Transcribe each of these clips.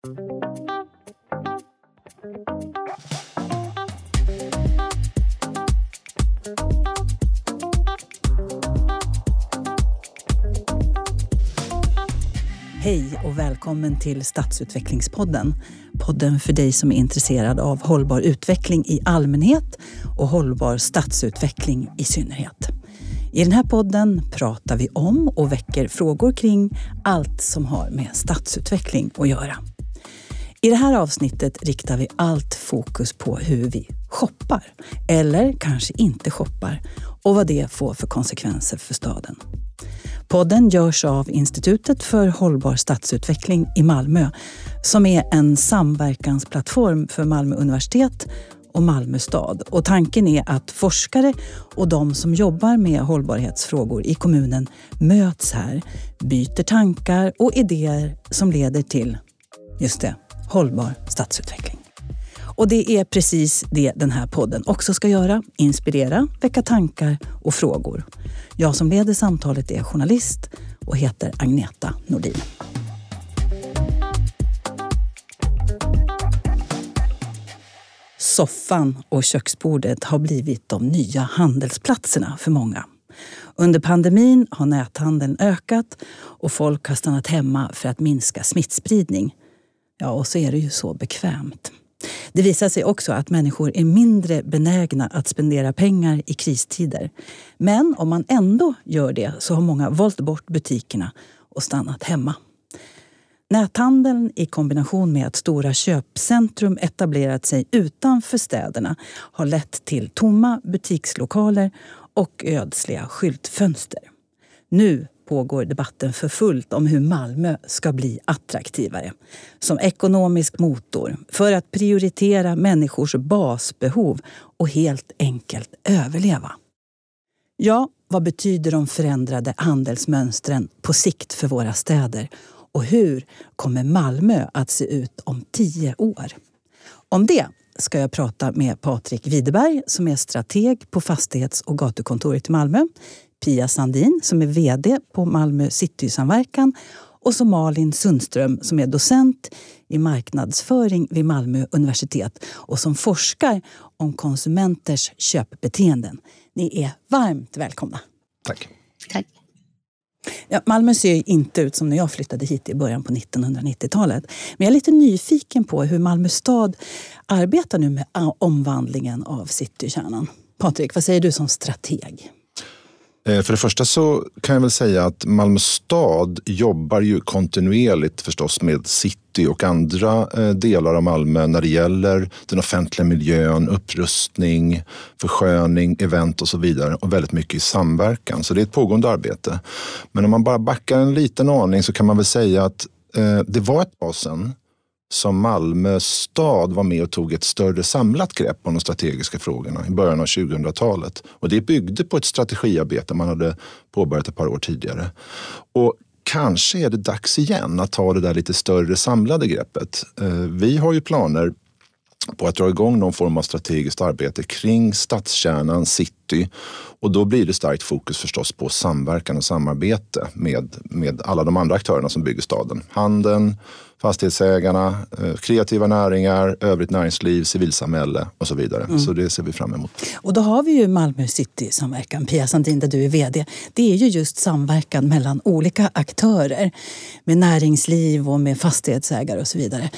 Hej och välkommen till Stadsutvecklingspodden. Podden för dig som är intresserad av hållbar utveckling i allmänhet och hållbar stadsutveckling i synnerhet. I den här podden pratar vi om och väcker frågor kring allt som har med stadsutveckling att göra. I det här avsnittet riktar vi allt fokus på hur vi shoppar, eller kanske inte shoppar, och vad det får för konsekvenser för staden. Podden görs av Institutet för hållbar stadsutveckling i Malmö som är en samverkansplattform för Malmö universitet och Malmö stad. Och tanken är att forskare och de som jobbar med hållbarhetsfrågor i kommunen möts här, byter tankar och idéer som leder till, just det, hållbar stadsutveckling. Och det är precis det den här podden också ska göra. Inspirera, väcka tankar och frågor. Jag som leder samtalet är journalist och heter Agneta Nordin. Soffan och köksbordet har blivit de nya handelsplatserna för många. Under pandemin har näthandeln ökat och folk har stannat hemma för att minska smittspridning. Ja, och så är det ju så bekvämt. Det visar sig också att människor är mindre benägna att spendera pengar i kristider. Men om man ändå gör det så har många valt bort butikerna och stannat hemma. Näthandeln i kombination med att stora köpcentrum etablerat sig utanför städerna har lett till tomma butikslokaler och ödsliga skyltfönster. Nu pågår debatten för fullt om hur Malmö ska bli attraktivare som ekonomisk motor för att prioritera människors basbehov och helt enkelt överleva. Ja, vad betyder de förändrade handelsmönstren på sikt för våra städer? Och hur kommer Malmö att se ut om tio år? Om det ska jag prata med Patrik Widerberg som är strateg på fastighets och gatukontoret i Malmö Pia Sandin som är VD på Malmö Citysamverkan och så Malin Sundström som är docent i marknadsföring vid Malmö universitet och som forskar om konsumenters köpbeteenden. Ni är varmt välkomna. Tack. Tack. Ja, Malmö ser inte ut som när jag flyttade hit i början på 1990-talet. Men jag är lite nyfiken på hur Malmö stad arbetar nu med omvandlingen av citykärnan. Patrik, vad säger du som strateg? Eh, för det första så kan jag väl säga att Malmö stad jobbar ju kontinuerligt förstås med city och andra eh, delar av Malmö när det gäller den offentliga miljön, upprustning, försköning, event och så vidare och väldigt mycket i samverkan. Så det är ett pågående arbete. Men om man bara backar en liten aning så kan man väl säga att eh, det var ett tag sedan som Malmö stad var med och tog ett större samlat grepp om de strategiska frågorna i början av 2000-talet. Och det byggde på ett strategiarbete man hade påbörjat ett par år tidigare. Och kanske är det dags igen att ta det där lite större samlade greppet. Eh, vi har ju planer på att dra igång någon form av strategiskt arbete kring stadskärnan, city. Och då blir det starkt fokus förstås på samverkan och samarbete med, med alla de andra aktörerna som bygger staden. Handeln, fastighetsägarna, eh, kreativa näringar, övrigt näringsliv, civilsamhälle och så vidare. Mm. Så det ser vi fram emot. Och då har vi ju Malmö City-samverkan, Pia Sandin, där du är VD. Det är ju just samverkan mellan olika aktörer med näringsliv och med fastighetsägare och så vidare.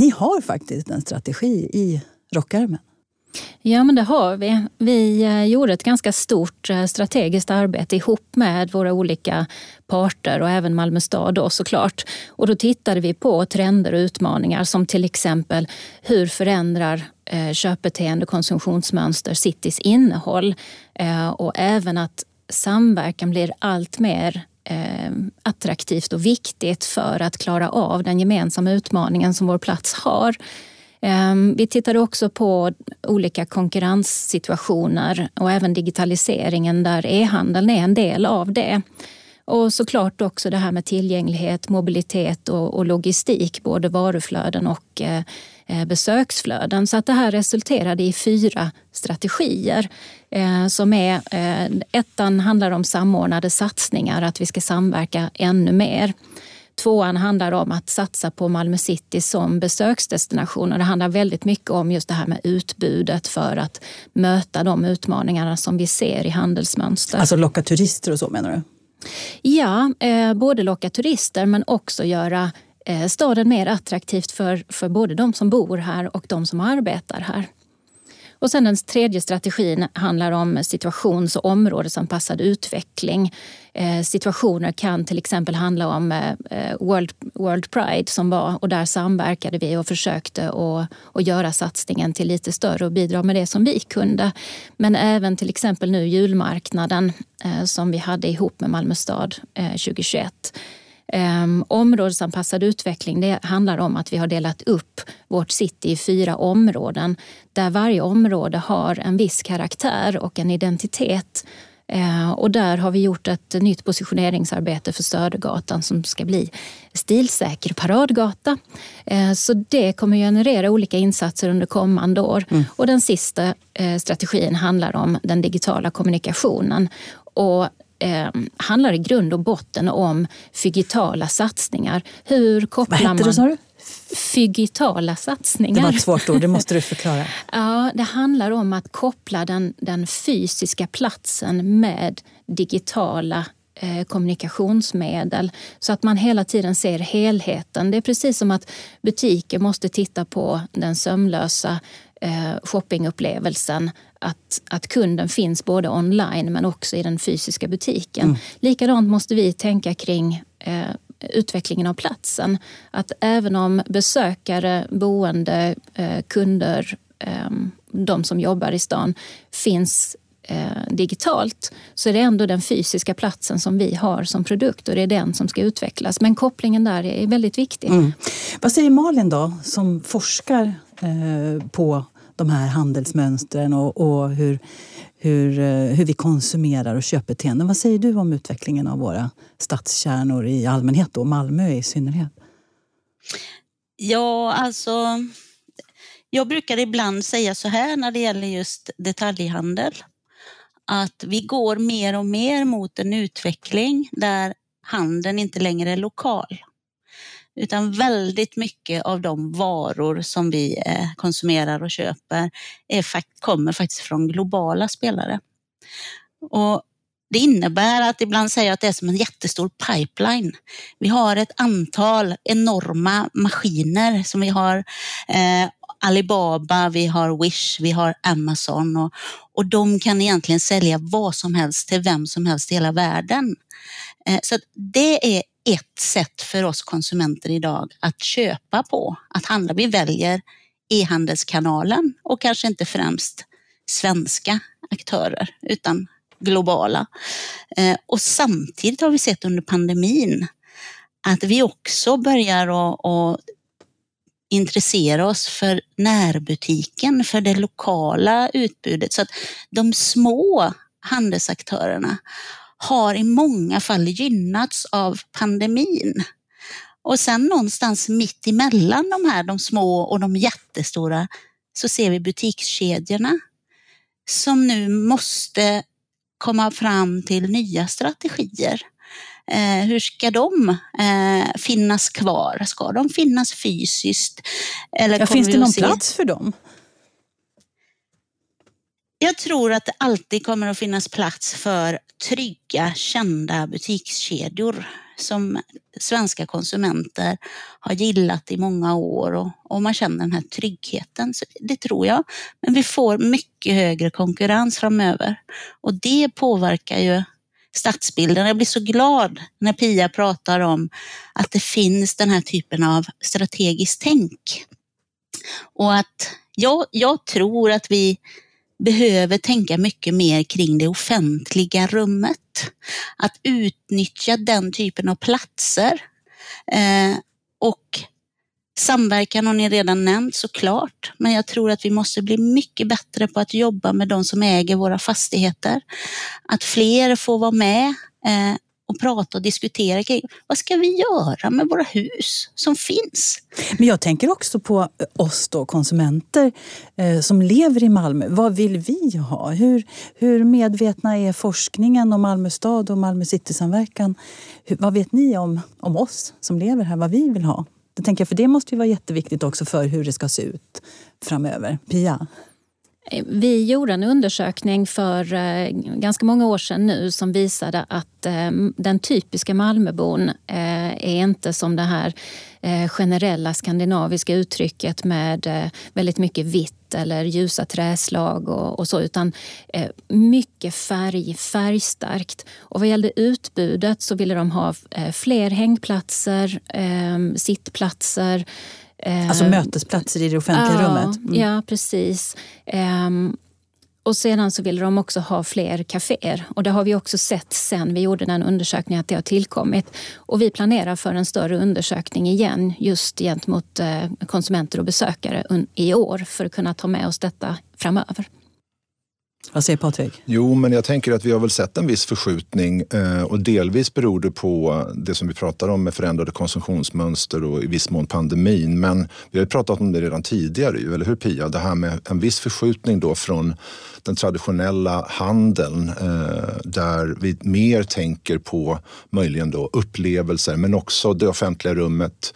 Ni har faktiskt en strategi i rockärmen. Ja, men det har vi. Vi eh, gjorde ett ganska stort eh, strategiskt arbete ihop med våra olika parter och även Malmö stad då såklart. Och då tittade vi på trender och utmaningar som till exempel hur förändrar eh, köpbeteende och konsumtionsmönster citys innehåll? Och även att samverkan blir allt mer Ehm, attraktivt och viktigt för att klara av den gemensamma utmaningen som vår plats har. Ehm, vi tittade också på olika konkurrenssituationer och även digitaliseringen där e-handeln är en del av det. Och såklart också det här med tillgänglighet, mobilitet och, logistik, både varuflöden och eh, besöksflöden. Så att det här resulterade i fyra strategier. Eh, som är, eh, ettan handlar om samordnade satsningar, att vi ska samverka ännu mer. Tvåan handlar om att satsa på Malmö city som besöksdestination och det handlar väldigt mycket om just det här med utbudet för att möta de utmaningarna som vi ser i handelsmönster. Alltså locka turister och så menar du? Ja, eh, både locka turister men också göra eh, Eh, staden mer attraktivt för, för både de som bor här och de som arbetar här. Och sen den tredje strategin handlar om situations och områdesanpassad utveckling. Eh, situationer kan till exempel handla om eh, eh World, World Pride som var och där samverkade vi och försökte att, att göra satsningen till lite större och bidra med det som vi kunde. Men även till exempel nu julmarknaden eh, som vi hade ihop med Malmö stad 2021 Um, områdesanpassad utveckling det handlar om att vi har delat upp vårt city i fyra områden där varje område har en viss karaktär och en identitet. Uh, och där har vi gjort ett nytt positioneringsarbete för Södergatan som ska bli stilsäker paradgata. Uh, så det kommer generera olika insatser under kommande år. Mm. Och den sista uh, strategin handlar om den digitala kommunikationen. Och eh, handlar i grund och botten om fygitala satsningar. Hur kopplar Vad hette det sa du? Fygitala satsningar. Det var ett svårt ord, det måste du förklara. ja, det handlar om att koppla den, den fysiska platsen med digitala eh, kommunikationsmedel så att man hela tiden ser helheten. Det är precis som att butiker måste titta på den sömlösa eh, shoppingupplevelsen att, att kunden finns både online men också i den fysiska butiken. Mm. Likadant måste vi tänka kring eh, utvecklingen av platsen. Att även om besökare, boende, eh, kunder, eh, de som jobbar i stan finns eh, digitalt så är det ändå den fysiska platsen som vi har som produkt och det är den som ska utvecklas. Men kopplingen där är väldigt viktig. Mm. Vad säger Malin då som forskar eh, på de här handelsmönstren och, och hur, hur, eh, hur vi konsumerar och köpbeteenden. Vad säger du om utvecklingen av våra stadskärnor i allmänhet och Malmö i synnerhet? Ja, alltså jag brukar ibland säga så här när det gäller just detaljhandel. Att vi går mer och mer mot en utveckling där handeln inte längre är lokal utan väldigt mycket av de varor som vi eh, konsumerar och köper är, kommer faktiskt från globala spelare. Och det innebär att ibland säger jag att det är som en jättestor pipeline. Vi har ett antal enorma maskiner som vi har eh, Alibaba, vi har Wish, vi har Amazon och, och de kan egentligen sälja vad som helst till vem som helst i hela världen. Eh, så det är ett sätt för oss konsumenter idag att köpa på, att handla. Vi väljer e-handelskanalen och kanske inte främst svenska aktörer utan globala. Eh, och samtidigt har vi sett under pandemin att vi också börjar att intressera oss för närbutiken, för det lokala utbudet. Så att de små handelsaktörerna har i många fall gynnats av pandemin. Och sen någonstans mitt emellan de här, de små och de jättestora, så ser vi butikskedjorna som nu måste komma fram till nya strategier. Eh, hur ska de eh, finnas kvar? Ska de finnas fysiskt? Eller ja, finns det någon plats för dem? Jag tror att det alltid kommer att finnas plats för trygga, kända butikskedjor som svenska konsumenter har gillat i många år och, och man känner den här tryggheten. Så det tror jag. Men vi får mycket högre konkurrens framöver och det påverkar ju stadsbilden. Jag blir så glad när Pia pratar om att det finns den här typen av strategiskt tänk. Och att jag, jag tror att vi behöver tänka mycket mer kring det offentliga rummet. Att utnyttja den typen av platser. Eh, och samverkan har ni redan nämnt såklart, men jag tror att vi måste bli mycket bättre på att jobba med de som äger våra fastigheter. Att fler får vara med eh, och prata och diskutera kring vad ska vi göra med våra hus som finns. Men jag tänker också på eh, oss då, konsumenter eh, som lever i Malmö. Vad vill vi ha? Hur, hur medvetna är forskningen om Malmö stad och Malmö citysamverkan? Hur, vad vet ni om, om oss som lever här, vad vi vill ha? Det tänker jag, för det måste ju vara jätteviktigt också för hur det ska se ut framöver. Pia? Vi gjorde en undersökning för eh, ganska många år sedan nu som visade att eh, den typiska Malmöbon eh, är inte som det här generella skandinaviska uttrycket med väldigt mycket vitt eller ljusa träslag och, och så utan mycket färg, färgstarkt. Och vad gällde utbudet så ville de ha fler hängplatser, sittplatser Alltså ehm, mötesplatser i det offentliga ja, rummet? Mm. Ja, precis. Um, och sedan så ville de också ha fler kaféer. Och det har vi också sett sen vi gjorde den undersökningen att det har tillkommit. Och vi planerar för en större undersökning igen just gentemot eh, konsumenter och besökare i år för att kunna ta med oss detta framöver. Vad säger Patrik? Jo, men jag tänker att vi har väl sett en viss förskjutning eh, och delvis beror det på det som vi pratar om med förändrade konsumtionsmönster och i viss mån pandemin. Men vi har ju pratat om det redan tidigare, eller hur Pia? Det här med en viss förskjutning då från den traditionella handeln eh, där vi mer tänker på möjligen då upplevelser men också det offentliga rummet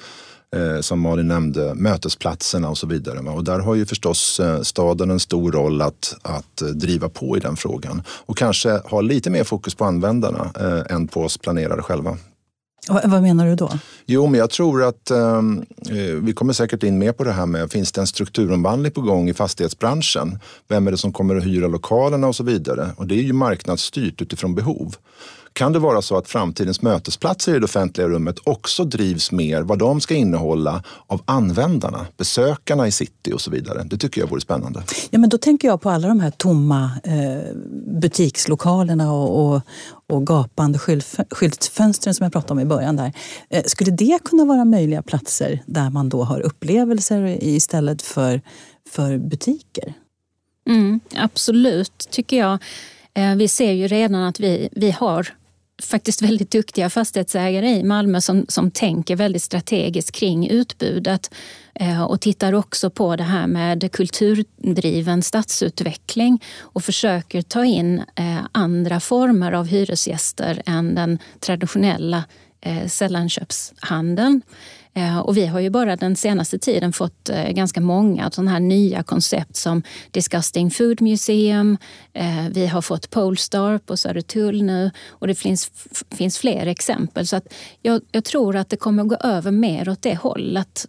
eh, som Malin nämnde, mötesplatserna och så vidare. Och där har ju förstås eh, staden en stor roll att, att eh, driva på i den frågan och kanske ha lite mer fokus på användarna eh, än på oss planerare själva. Vad menar du då? Jo, men jag tror att ehm, eh, vi kommer säkert in mer på det här med finns det en strukturomvandling på gång i fastighetsbranschen? Vem är det som kommer att hyra lokalerna och så vidare? Och det är ju marknadsstyrt utifrån behov. Kan det vara så att framtidens mötesplatser i det offentliga rummet också drivs mer vad de ska innehålla av användarna, besökarna i city och så vidare? Det tycker jag vore spännande. Ja, men då tänker jag på alla de här tomma eh, butikslokalerna och, och, och gapande skyltfönstren som jag pratade om i början. där. Eh, skulle det kunna vara möjliga platser där man då har upplevelser istället för, för butiker? Mm, absolut, tycker jag. Eh, vi ser ju redan att vi, vi har faktiskt väldigt duktiga fastighetsägare i Malmö som, som tänker väldigt strategiskt kring utbudet eh, och tittar också på det här med kulturdriven stadsutveckling och försöker ta in eh, andra former av hyresgäster än den traditionella eh, sällanköpshandeln. Eh, och vi har ju bara den senaste tiden fått eh, ganska många sådana här nya koncept som Disgusting Food Museum. Eh, vi har fått Polestar på Södertull nu och det finns, finns fler exempel. Så att jag, jag tror att det kommer att gå över mer åt det hållet.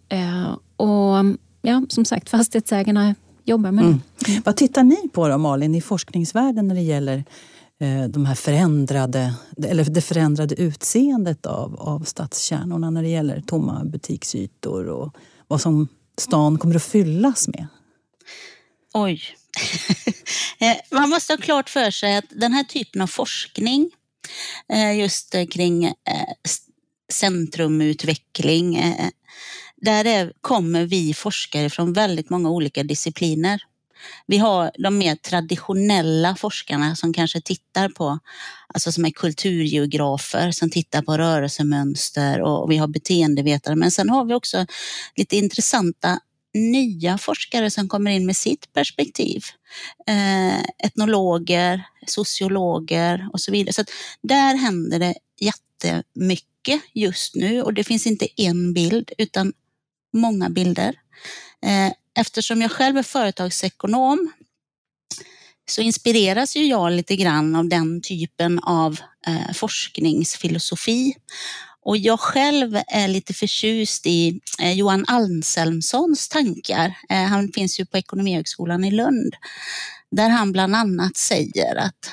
Och ja, som sagt, fastighetsägarna jobbar med mm. det. Vad tittar ni på då Malin i forskningsvärlden när det gäller Eh, de här förändrade, eller det förändrade utseendet av, av stadskärnorna när det gäller tomma butiksytor och vad som stan kommer att fyllas med? Oj. Eh, man måste ha klart för sig att den här typen av forskning eh, just kring centrumutveckling, där kommer vi forskare från väldigt många olika discipliner. Vi har de mer traditionella forskarna som kanske tittar på, alltså som är kulturgeografer som tittar på rörelsemönster och vi har beteendevetare. Men sen har vi också lite intressanta nya forskare som kommer in med sitt perspektiv. Eh, etnologer, sociologer och så vidare. Så där händer det jättemycket just nu och det finns inte en bild utan många bilder. Eh, Eftersom jag själv är företagsekonom så inspireras ju jag lite grann av den typen av eh, forskningsfilosofi. Och jag själv är lite förtjust i eh, Johan Anselmssons tankar. Eh, han finns ju på Ekonomihögskolan i Lund där han bland annat säger att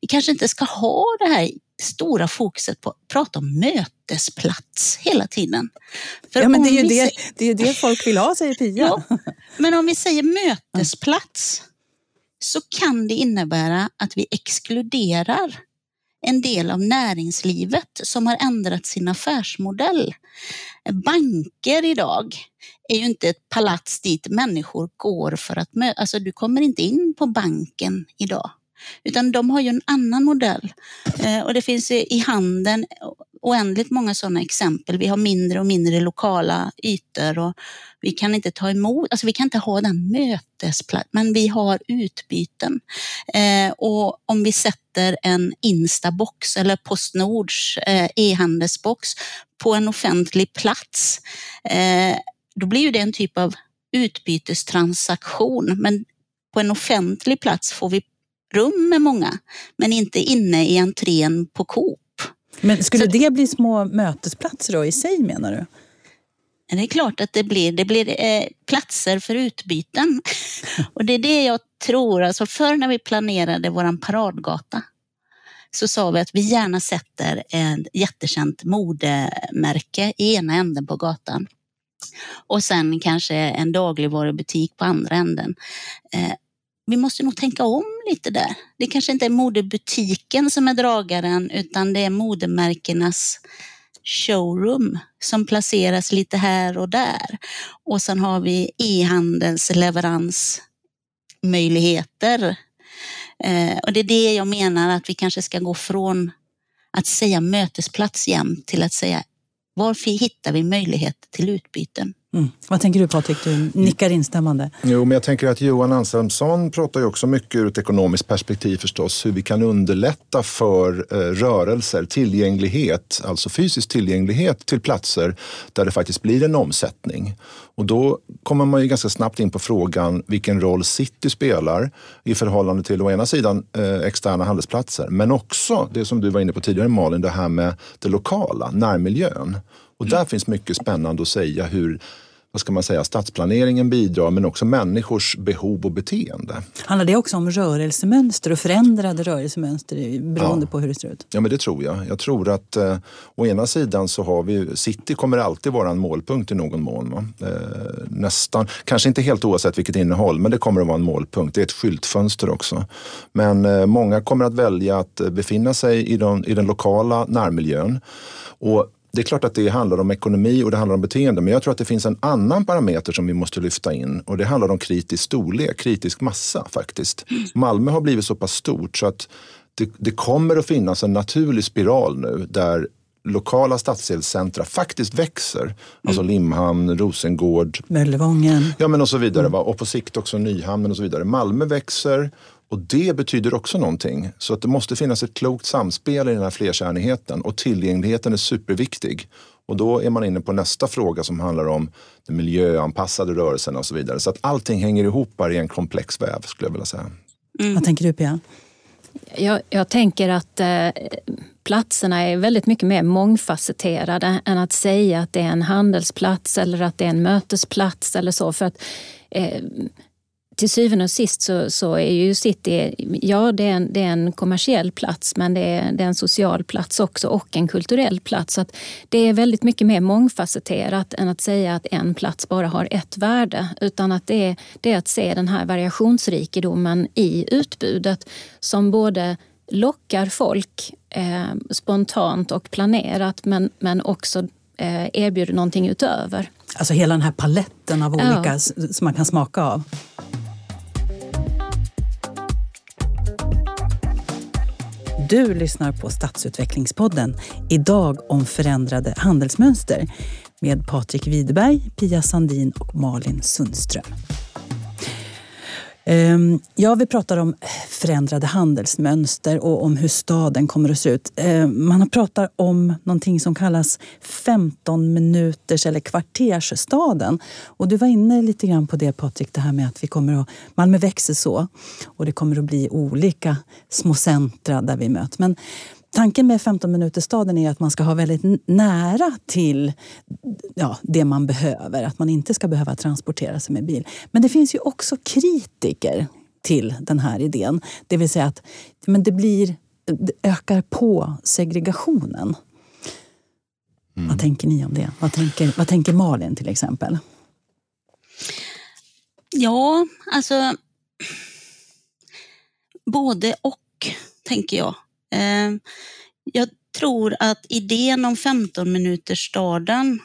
vi kanske inte ska ha det här stora fokuset på att prata om mötesplats hela tiden. För ja, men det är, ju det, säger... det är det folk vill ha, säger Pia. Ja, men om vi säger mötesplats så kan det innebära att vi exkluderar en del av näringslivet som har ändrat sin affärsmodell. Banker idag är ju inte ett palats dit människor går för att möta. Alltså du kommer inte in på banken idag. Utan de har ju en annan modell. Eh, och det finns i handeln oändligt många sådana exempel. Vi har mindre och mindre lokala ytor och vi kan inte ta emot, alltså vi kan inte ha den mötesplatsen, men vi har utbyten. Eh, och om vi sätter en Instabox eller Postnords eh, e-handelsbox på en offentlig plats, eh, då blir ju det en typ av utbytestransaktion. Men på en offentlig plats får vi rum med många, men inte inne i entrén på Coop. Men skulle Så, det bli små mötesplatser då i sig menar du? Det är klart att det blir. Det blir eh, platser för utbyten. Och det är det jag tror. Alltså förr när vi planerade vår paradgata så sa vi att vi gärna sätter ett jättekänt modemärke i ena änden på gatan. Och sen kanske en dagligvarubutik på andra änden. Eh, vi måste nog tänka om lite där. Det kanske inte är modebutiken som är dragaren utan det är modemärkenas showroom som placeras lite här och där. Och sen har vi e-handelns leveransmöjligheter. Eh, och det är det jag menar att vi kanske ska gå från att säga mötesplats jämt till att säga var hittar vi möjlighet till utbyten? Mm. Vad tänker du Patrik? Du nickar instämmande. Jo, men jag tänker att Johan Anselmsson pratar ju också mycket ur ett ekonomiskt perspektiv förstås, hur vi kan underlätta för eh, rörelser, tillgänglighet, alltså fysisk tillgänglighet till platser där det faktiskt blir en omsättning. Och då kommer man ju ganska snabbt in på frågan vilken roll city spelar i förhållande till å ena sidan eh, externa handelsplatser, men också det som du var inne på tidigare Malin, det här med det lokala, närmiljön. Och där finns mycket spännande att säga hur vad ska man säga, stadsplaneringen bidrar men också människors behov och beteende. Handlar det också om rörelsemönster och förändrade rörelsemönster beroende ja. på hur det ser ut? Ja men det tror jag. Jag tror att eh, å ena sidan så har vi, city kommer alltid vara en målpunkt i någon mån. Eh, nästan, kanske inte helt oavsett vilket innehåll men det kommer att vara en målpunkt. Det är ett skyltfönster också. Men eh, många kommer att välja att befinna sig i, de, i den lokala närmiljön. Och det är klart att det handlar om ekonomi och det handlar om beteende, men jag tror att det finns en annan parameter som vi måste lyfta in och det handlar om kritisk storlek, kritisk massa faktiskt. Malmö har blivit så pass stort så att det, det kommer att finnas en naturlig spiral nu där lokala stadsdelscentra faktiskt växer. Mm. Alltså Limhamn, Rosengård. Möllevången. Ja men och så vidare. Mm. Och på sikt också Nyhamnen och så vidare. Malmö växer och det betyder också någonting. Så att det måste finnas ett klokt samspel i den här flerkärnigheten och tillgängligheten är superviktig. Och då är man inne på nästa fråga som handlar om den miljöanpassade rörelsen och så vidare. Så att allting hänger ihop här i en komplex väv skulle jag vilja säga. Mm. Vad tänker du Pia? Jag, jag tänker att eh, platserna är väldigt mycket mer mångfacetterade än att säga att det är en handelsplats eller att det är en mötesplats eller så. För att eh, till syvende och sist så, så är ju City, ja det är, en, det är en kommersiell plats men det är, det är en social plats också och en kulturell plats. Så det är väldigt mycket mer mångfacetterat än att säga att en plats bara har ett värde. Utan att det är, det är att se den här variationsrikedomen i utbudet som både lockar folk eh, spontant och planerat men, men också eh, erbjuder någonting utöver. Alltså hela den här paletten av olika ja. som man kan smaka av. Du lyssnar på Stadsutvecklingspodden. Idag om förändrade handelsmönster med Patrik Widerberg, Pia Sandin och Malin Sundström. Ehm, ja, vi pratar om förändrade handelsmönster och om hur staden kommer att se ut. Ehm, man pratar om någonting som kallas 15 minuters eller kvartersstaden. Och du var inne lite grann på det Patrik, det här med att vi kommer att, Malmö växer så och det kommer att bli olika små centra där vi möts. Men Tanken med 15 minutersstaden är att man ska ha väldigt nära till ja, det man behöver. Att man inte ska behöva transportera sig med bil. Men det finns ju också kritiker till den här idén. Det vill säga att men det, blir, det ökar på segregationen. Mm. Vad tänker ni om det? Vad tänker, vad tänker Malin till exempel? Ja, alltså både och, tänker jag. Ehm, jag tror att idén om 15 minuter staden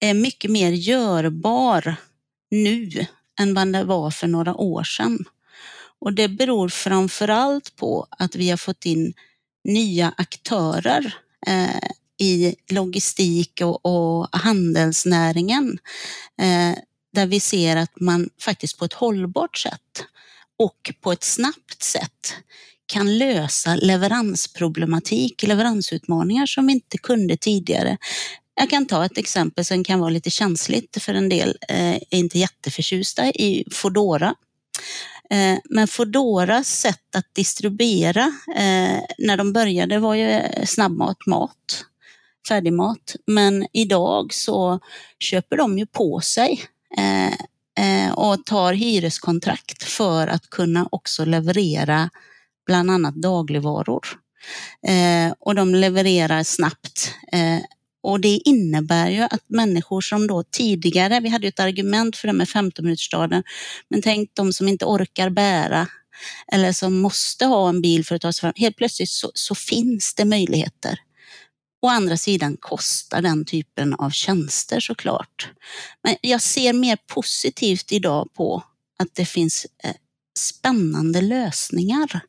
är mycket mer görbar nu än vad det var för några år sedan. Och det beror framför allt på att vi har fått in nya aktörer eh, i logistik och, och handelsnäringen. Eh, där vi ser att man faktiskt på ett hållbart sätt och på ett snabbt sätt kan lösa leveransproblematik, leveransutmaningar som vi inte kunde tidigare. Jag kan ta ett exempel som kan vara lite känsligt för en del, eh, är inte jätteförtjusta i Fodora. Eh, men Fodoras sätt att distribuera eh, när de började var ju eh, snabbmat, mat, färdigmat. Men idag så köper de ju på sig eh, eh, och tar hyreskontrakt för att kunna också leverera bland annat dagligvaror. Eh, och de levererar snabbt eh, och det innebär ju att människor som då tidigare, vi hade ju ett argument för det med 15 minutersstaden, men tänk de som inte orkar bära eller som måste ha en bil för att ta sig fram. Helt plötsligt så, så finns det möjligheter. Å andra sidan kostar den typen av tjänster såklart. Men jag ser mer positivt idag på att det finns eh, spännande lösningar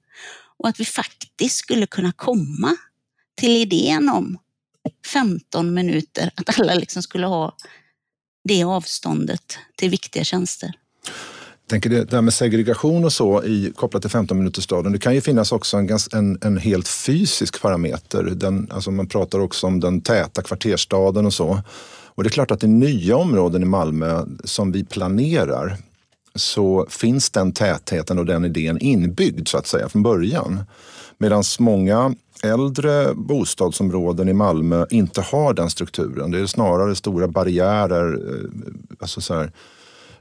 och att vi faktiskt skulle kunna komma till idén om 15 minuter, att alla liksom skulle ha det avståndet till viktiga tjänster. Jag tänker det där med segregation och så i, kopplat till 15 minutersstaden. Det kan ju finnas också en, en, en helt fysisk parameter. Den, alltså man pratar också om den täta kvarterstaden och så. Och det är klart att i nya områden i Malmö som vi planerar så finns den tätheten och den idén inbyggd så att säga från början. Medan många äldre bostadsområden i Malmö inte har den strukturen. Det är snarare stora barriärer, eh, alltså så här,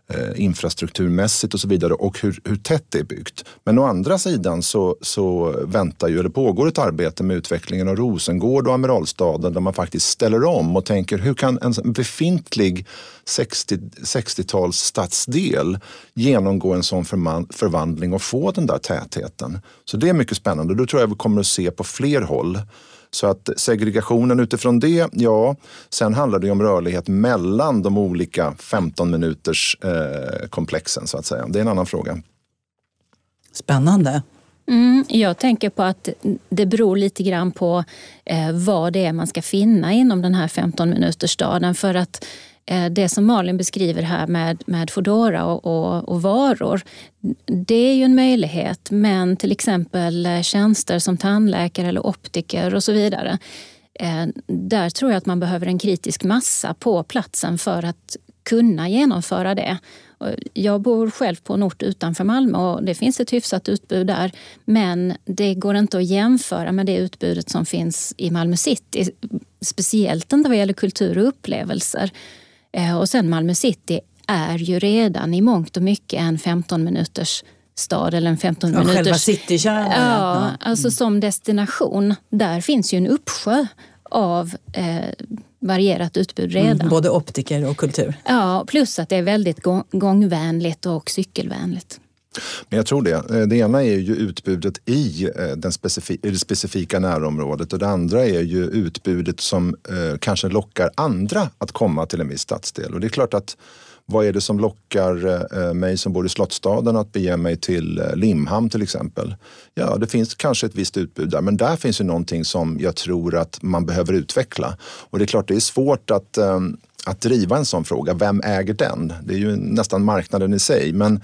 eh, infrastrukturmässigt och så vidare och hur, hur tätt det är byggt. Men å andra sidan så, så väntar ju, eller pågår ett arbete med utvecklingen av Rosengård och Amiralstaden där man faktiskt ställer om och tänker hur kan en befintlig 60, 60-tals stadsdel genomgå en sån förvandling och få den där tätheten. Så det är mycket spännande. Då tror jag vi kommer att se på fler håll så att segregationen utifrån det, ja, sen handlar det om rörlighet mellan de olika 15 minuters eh, komplexen så att säga. Det är en annan fråga. Spännande. Mm, jag tänker på att det beror lite grann på eh, vad det är man ska finna inom den här 15 minuters staden. För att Eh, det som Malin beskriver här med, med Foodora och, och, och, varor, det är ju en möjlighet. Men till exempel eh, tjänster som tandläkare eller optiker och så vidare. Eh, där tror jag att man behöver en kritisk massa på platsen för att kunna genomföra det. Jag bor själv på en ort utanför Malmö och det finns ett hyfsat utbud där. Men det går inte att jämföra med det utbudet som finns i Malmö city. Speciellt inte vad gäller kultur och upplevelser. Eh, och sen Malmö city är ju redan i mångt och mycket en 15 minuters stad eller en 15 ja, minuters... Själva citykärnan. Ja, mm. alltså som destination. Där finns ju en uppsjö av eh, varierat utbud mm, redan. Mm, både optiker och kultur. Ja, plus att det är väldigt gångvänligt och cykelvänligt. Men jag tror det. Eh, det ena är ju utbudet i, eh, den specifi det specifika närområdet och det andra är ju utbudet som eh, kanske lockar andra att komma till en viss stadsdel. Och det är klart att vad är det som lockar eh, mig som bor i Slottstaden att bege mig till Limhamn till exempel? Ja, det finns kanske ett visst utbud där, men där finns ju någonting som jag tror att man behöver utveckla. Och det är klart, det är svårt att, att driva en sån fråga. Vem äger den? Det är ju nästan marknaden i sig. Men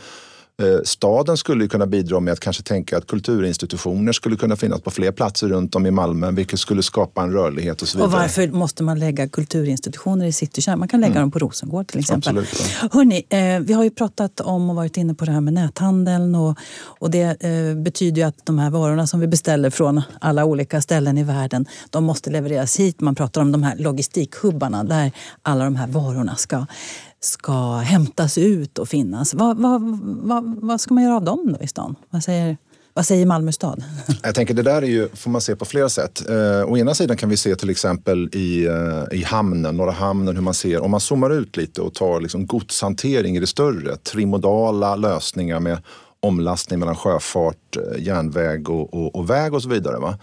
staden skulle kunna bidra med att kanske tänka att kulturinstitutioner skulle kunna finnas på fler platser runt om i Malmö, vilket skulle skapa en rörlighet och så vidare. Och varför måste man lägga kulturinstitutioner i citykärnan? Man kan lägga mm. dem på Rosengård till exempel. Absolut, ja. Hörrni, eh, vi har ju pratat om och varit inne på det här med näthandeln och, och det eh, betyder ju att de här varorna som vi beställer från alla olika ställen i världen, de måste levereras hit. Man pratar om de här logistikhubbarna där alla de här varorna ska ska hämtas ut och finnas. Vad, vad, vad, vad ska man göra av dem då i stan? Vad säger, vad säger Malmö stad? Jag tänker det där är ju, får man se på flera sätt. Eh, å ena sidan kan vi se till exempel i, eh, i hamnen, Norra hamnen, hur man ser, om man zoomar ut lite och tar liksom godshantering i det större, trimodala lösningar med omlastning mellan sjöfart, eh, järnväg och, och, och väg och så vidare. Va?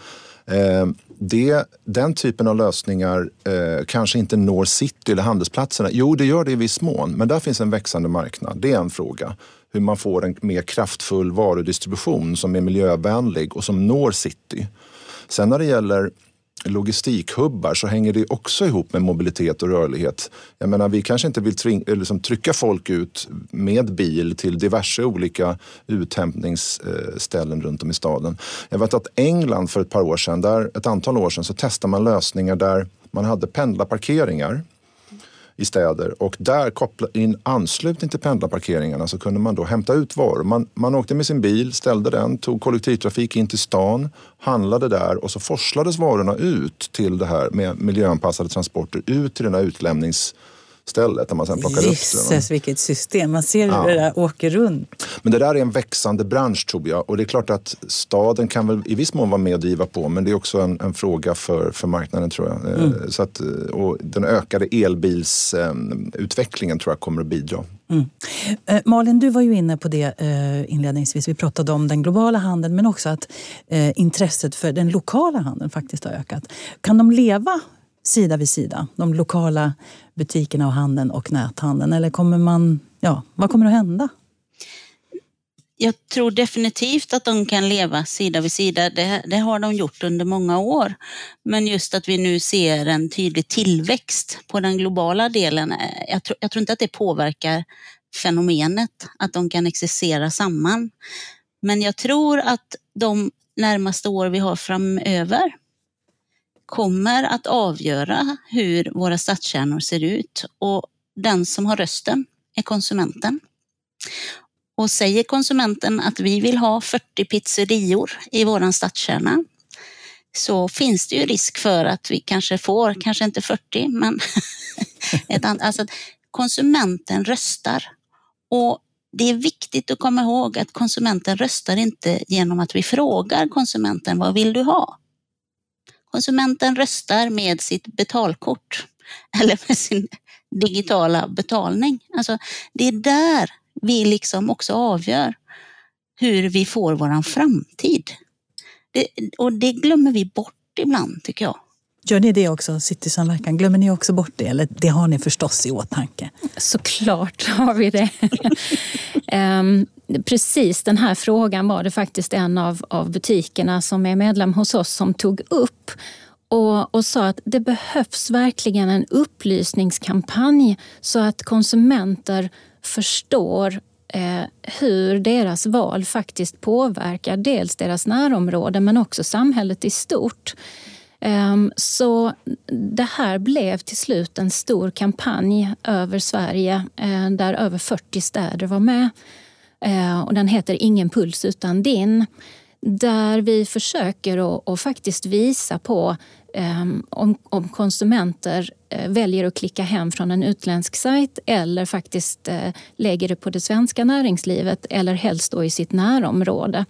Eh, det, den typen av lösningar eh, kanske inte når city eller handelsplatserna. Jo, det gör det i viss mån, men där finns en växande marknad. Det är en fråga. Hur man får en mer kraftfull varudistribution som är miljövänlig och som når city. Sen när det gäller logistikhubbar så hänger det också ihop med mobilitet och rörlighet. Jag menar, vi kanske inte vill liksom, trycka folk ut med bil till diverse olika uthämtningsställen runt om i staden. Jag vet att England för ett par år sedan, där, ett antal år sedan, så testade man lösningar där man hade pendlarparkeringar i städer och där koppla in anslutning till pendlarparkeringarna så kunde man då hämta ut varor. Man, man åkte med sin bil, ställde den, tog kollektivtrafik in till stan, handlade där och så forslades varorna ut till det här med miljöanpassade transporter ut till den här utlämnings stället där man sen plockar Gisses, upp det. vilket system. Man ser hur ja. det där åker runt. Men det där är en växande bransch tror jag och det är klart att staden kan väl i viss mån vara med och driva på men det är också en, en fråga för, för marknaden tror jag. Eh, mm. Så att, och den ökade elbilsutvecklingen tror jag kommer att bidra. Mm. Eh, Malin, du var ju inne på det eh, inledningsvis. Vi pratade om den globala handeln men också att intresset för den lokala handeln faktiskt har ökat. Kan de leva sida vid sida? De lokala butikerna och handeln och näthandeln? Eller kommer man, ja, vad kommer att hända? Jag tror definitivt att de kan leva sida vid sida. Det, det, har de gjort under många år. Men just att vi nu ser en tydlig tillväxt på den globala delen. Eh, jag tro, jag tror inte att det påverkar fenomenet, att de kan existera samman. Men jag tror att de närmaste år vi har framöver kommer att avgöra hur våra stadskärnor ser ut och den som har rösten är konsumenten. Och säger konsumenten att vi vill ha 40 pizzerior i våran stadskärna så finns det ju risk för att vi kanske får, kanske inte 40, men ett annat, alltså konsumenten röstar. Och det är viktigt att komma ihåg att konsumenten röstar inte genom att vi frågar konsumenten vad vill du ha? Konsumenten röstar med sitt betalkort eller med sin digitala betalning. Alltså, det är där vi liksom också avgör hur vi får våran framtid. Det, och det glömmer vi bort ibland tycker jag. Gör ni det också, Citysamverkan? Glömmer ni också bort det? Eller det har ni förstås i åtanke? Såklart har vi det. um, precis den här frågan var det faktiskt en av, av butikerna som är medlem hos oss som tog upp och, och sa att det behövs verkligen en upplysningskampanj så att konsumenter förstår eh, hur deras val faktiskt påverkar dels deras närområde men också samhället i stort. Ehm, så det här blev till slut en stor kampanj över Sverige eh, där över 40 städer var med. Eh, och den heter Ingen puls utan din. Där vi försöker att, faktiskt visa på ehm, om, om, konsumenter eh, väljer att klicka hem från en utländsk sajt eller faktiskt lägger det på det svenska näringslivet eller helst då i sitt närområde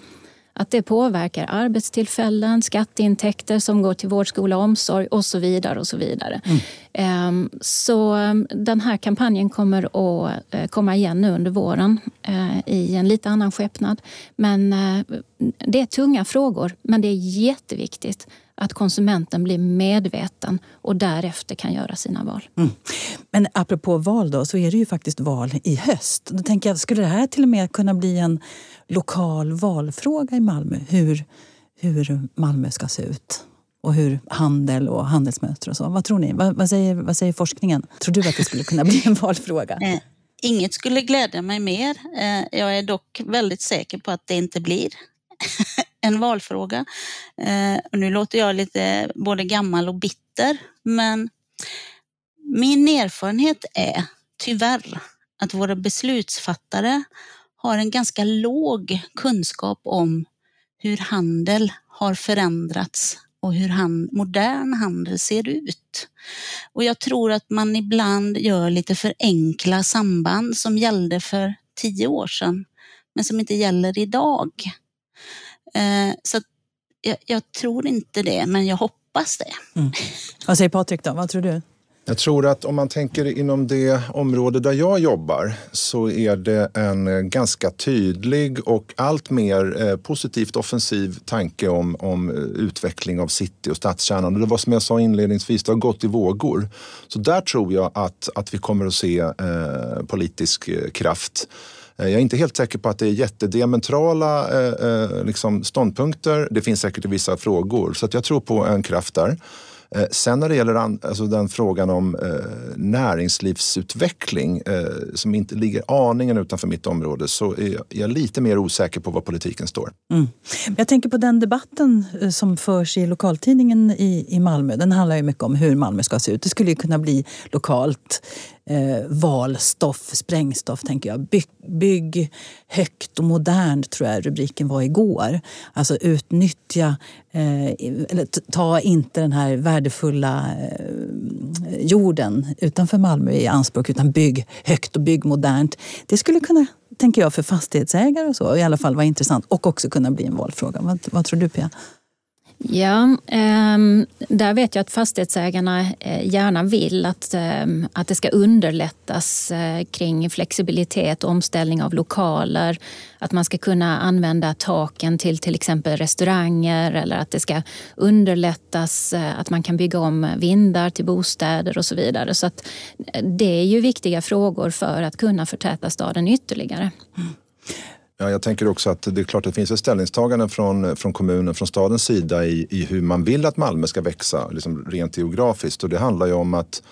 att det påverkar arbetstillfällen, skatteintäkter som går till vård, skola och omsorg och så vidare. och Så vidare. Mm. Ehm, så ehm, den här kampanjen kommer att eh, komma igen nu under våren eh, i en lite annan skepnad. Men eh, det är tunga frågor, men det är jätteviktigt att konsumenten blir medveten och därefter kan göra sina val. Mm. Men apropå val då, så är det ju faktiskt val i höst. Då tänker jag, skulle det här till och med kunna bli en lokal valfråga i Malmö? Hur, hur Malmö ska se ut? och hur handel och handelsmönster och så. Vad tror ni? Vad, vad, säger, vad säger forskningen? Tror du att det skulle kunna bli en valfråga? Eh, inget skulle glädja mig mer. Eh, jag är dock väldigt säker på att det inte blir en valfråga. Eh, och nu låter jag lite både gammal och bitter, men min erfarenhet är tyvärr att våra beslutsfattare har en ganska låg kunskap om hur handel har förändrats och hur hand, modern handel ser ut. Och jag tror att man ibland gör lite för enkla samband som gällde för tio år sedan, men som inte gäller idag. Eh, så jag, jag, tror inte det, men jag hoppas det. Mm. Vad säger Patrik då? Vad tror du? Jag tror att om man tänker inom det område där jag jobbar så är det en eh, ganska tydlig och allt mer eh, positivt offensiv tanke om, om utveckling av city och stadskärnan. Och det var som jag sa inledningsvis, det har gått i vågor. Så där tror jag att, att vi kommer att se eh, politisk kraft. Eh, jag är inte helt säker på att det är jättedementrala eh, eh, liksom ståndpunkter. Det finns säkert i vissa frågor. Så att jag tror på en kraft där. Sen när det gäller alltså den frågan om eh, näringslivsutveckling eh, som inte ligger aningen utanför mitt område så är jag lite mer osäker på var politiken står. Mm. Jag tänker på den debatten som förs i lokaltidningen i, i Malmö. Den handlar ju mycket om hur Malmö ska se ut. Det skulle ju kunna bli lokalt eh, valstoff, sprängstoff tänker jag. Bygg, bygg högt och modernt tror jag rubriken var igår. Alltså utnyttja, eh, eller ta inte den här värdefulla eh, jorden utanför Malmö i anspråk utan bygg högt och bygg modernt. Det skulle kunna tänker jag, för fastighetsägare och så i alla fall vara intressant och också kunna bli en valfråga. Vad, vad tror du Pia? Ja, ehm, där vet jag att fastighetsägarna eh, gärna vill att, ehm, att det ska underlättas eh, kring flexibilitet och omställning av lokaler. Att man ska kunna använda taken till till exempel restauranger eller att det ska underlättas eh, att man kan bygga om vindar till bostäder och så vidare. Så att det är ju viktiga frågor för att kunna förtäta staden ytterligare. Mm. Ja, jag tänker också att det är klart att det finns ett ställningstagande från, från kommunen, från stadens sida i, i hur man vill att Malmö ska växa, liksom rent geografiskt. Och det handlar ju om att,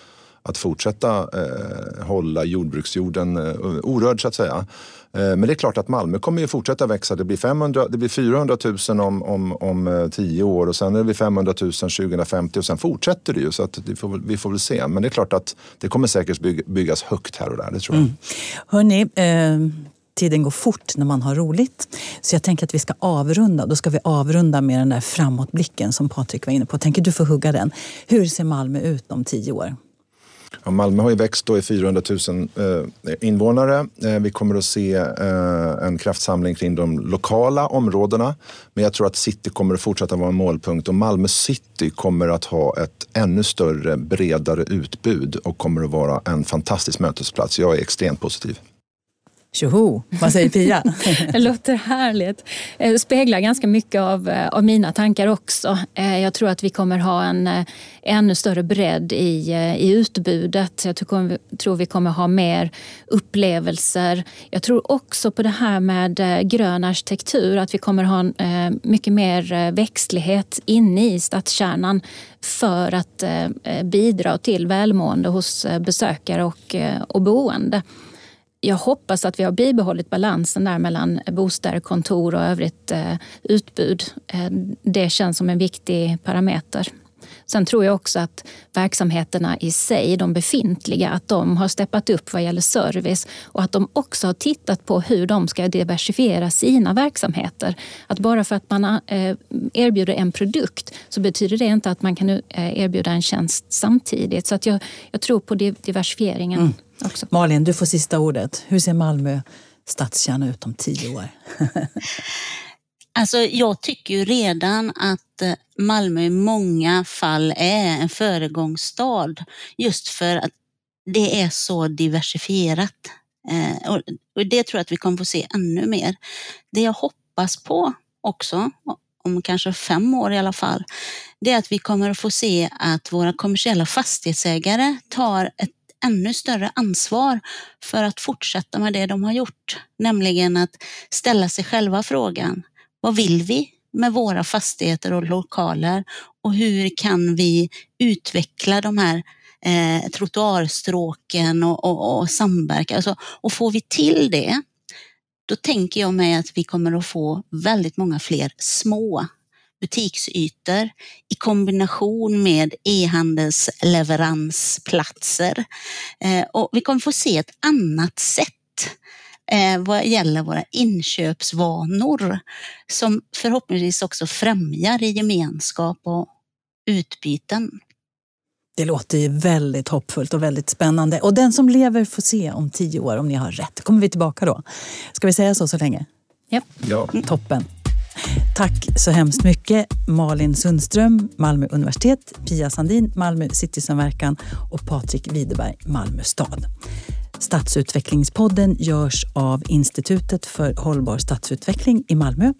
att fortsätta eh, hålla jordbruksjorden eh, orörd så att säga. Eh, men det är klart att Malmö kommer ju fortsätta växa. Det blir, 500, det blir 400 000 om, om, om eh, tio år och sen är det 500 000 2050 och sen fortsätter det ju. Så att vi, får, vi får väl se. Men det är klart att det kommer säkert byggas högt här och där. Det tror jag. Mm. Hörrni, eh, tiden går fort när man har roligt. Så jag tänker att vi ska avrunda. Då ska vi avrunda med den där framåtblicken som Patrik var inne på. Tänker du få hugga den? Hur ser Malmö ut om tio år? Ja, Malmö har ju växt då i 400 000 eh, invånare. Eh, vi kommer att se eh, en kraftsamling kring de lokala områdena. Men jag tror att city kommer att fortsätta vara en målpunkt och Malmö city kommer att ha ett ännu större, bredare utbud och kommer att vara en fantastisk mötesplats. Jag är extremt positiv. Tjoho! Vad säger Pia? det låter härligt. Eh, det speglar ganska mycket av, eh, av mina tankar också. Eh, jag tror att vi kommer ha en ännu större bredd i, i utbudet. Jag tror, tror vi kommer ha mer upplevelser. Jag tror också på det här med grön arkitektur, att vi kommer ha mycket mer växtlighet inne i stadskärnan för att bidra till välmående hos besökare och, och boende jag hoppas att vi har bibehållit balansen där mellan bostäder, kontor och övrigt eh, utbud. Eh, det känns som en viktig parameter. Sen tror jag också att verksamheterna i sig, de befintliga, att de har steppat upp vad gäller service och att de också har tittat på hur de ska diversifiera sina verksamheter. Att bara för att man eh, erbjuder en produkt så betyder det inte att man kan erbjuda en tjänst samtidigt. Så att jag, jag tror på diversifieringen. Mm. Också. Malin, du får sista ordet. Hur ser Malmö stadskärna ut om tio år? Alltså, jag tycker ju redan att eh, Malmö i många fall är en föregångsstad just för att det är så diversifierat. Eh, och det tror jag att vi kommer få se ännu mer. Det jag hoppas på också, om kanske fem år i alla fall, det är att vi kommer att få se att våra kommersiella fastighetsägare tar ett ännu större ansvar för att fortsätta med det de har gjort, nämligen att ställa sig själva frågan, vad vill vi med våra fastigheter och lokaler och hur kan vi utveckla de här eh, trottoarstråken och, och, och samverka. Alltså, och får vi till det, då tänker jag mig att vi kommer att få väldigt många fler små butiksytor i kombination med e-handelsleveranssplatser. Eh, och vi kommer få se ett annat sätt eh, vad gäller våra inköpsvanor som förhoppningsvis också främjar i gemenskap och utbyten. Det låter ju väldigt hoppfullt och väldigt spännande. Och den som lever får se om tio år om ni har rätt. Kommer vi tillbaka då? Ska vi säga så så länge? Yep. Ja. Toppen. Tack så hemskt mycket Malin Sundström, Malmö universitet, Pia Sandin, Malmö Citysamverkan och Patrik Widerberg, Malmö stad. Stadsutvecklingspodden görs av Institutet för hållbar stadsutveckling i Malmö.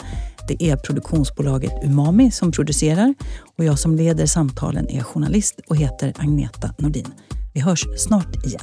Det är produktionsbolaget Umami som producerar och jag som leder samtalen är journalist och heter Agneta Nordin. Vi hörs snart igen.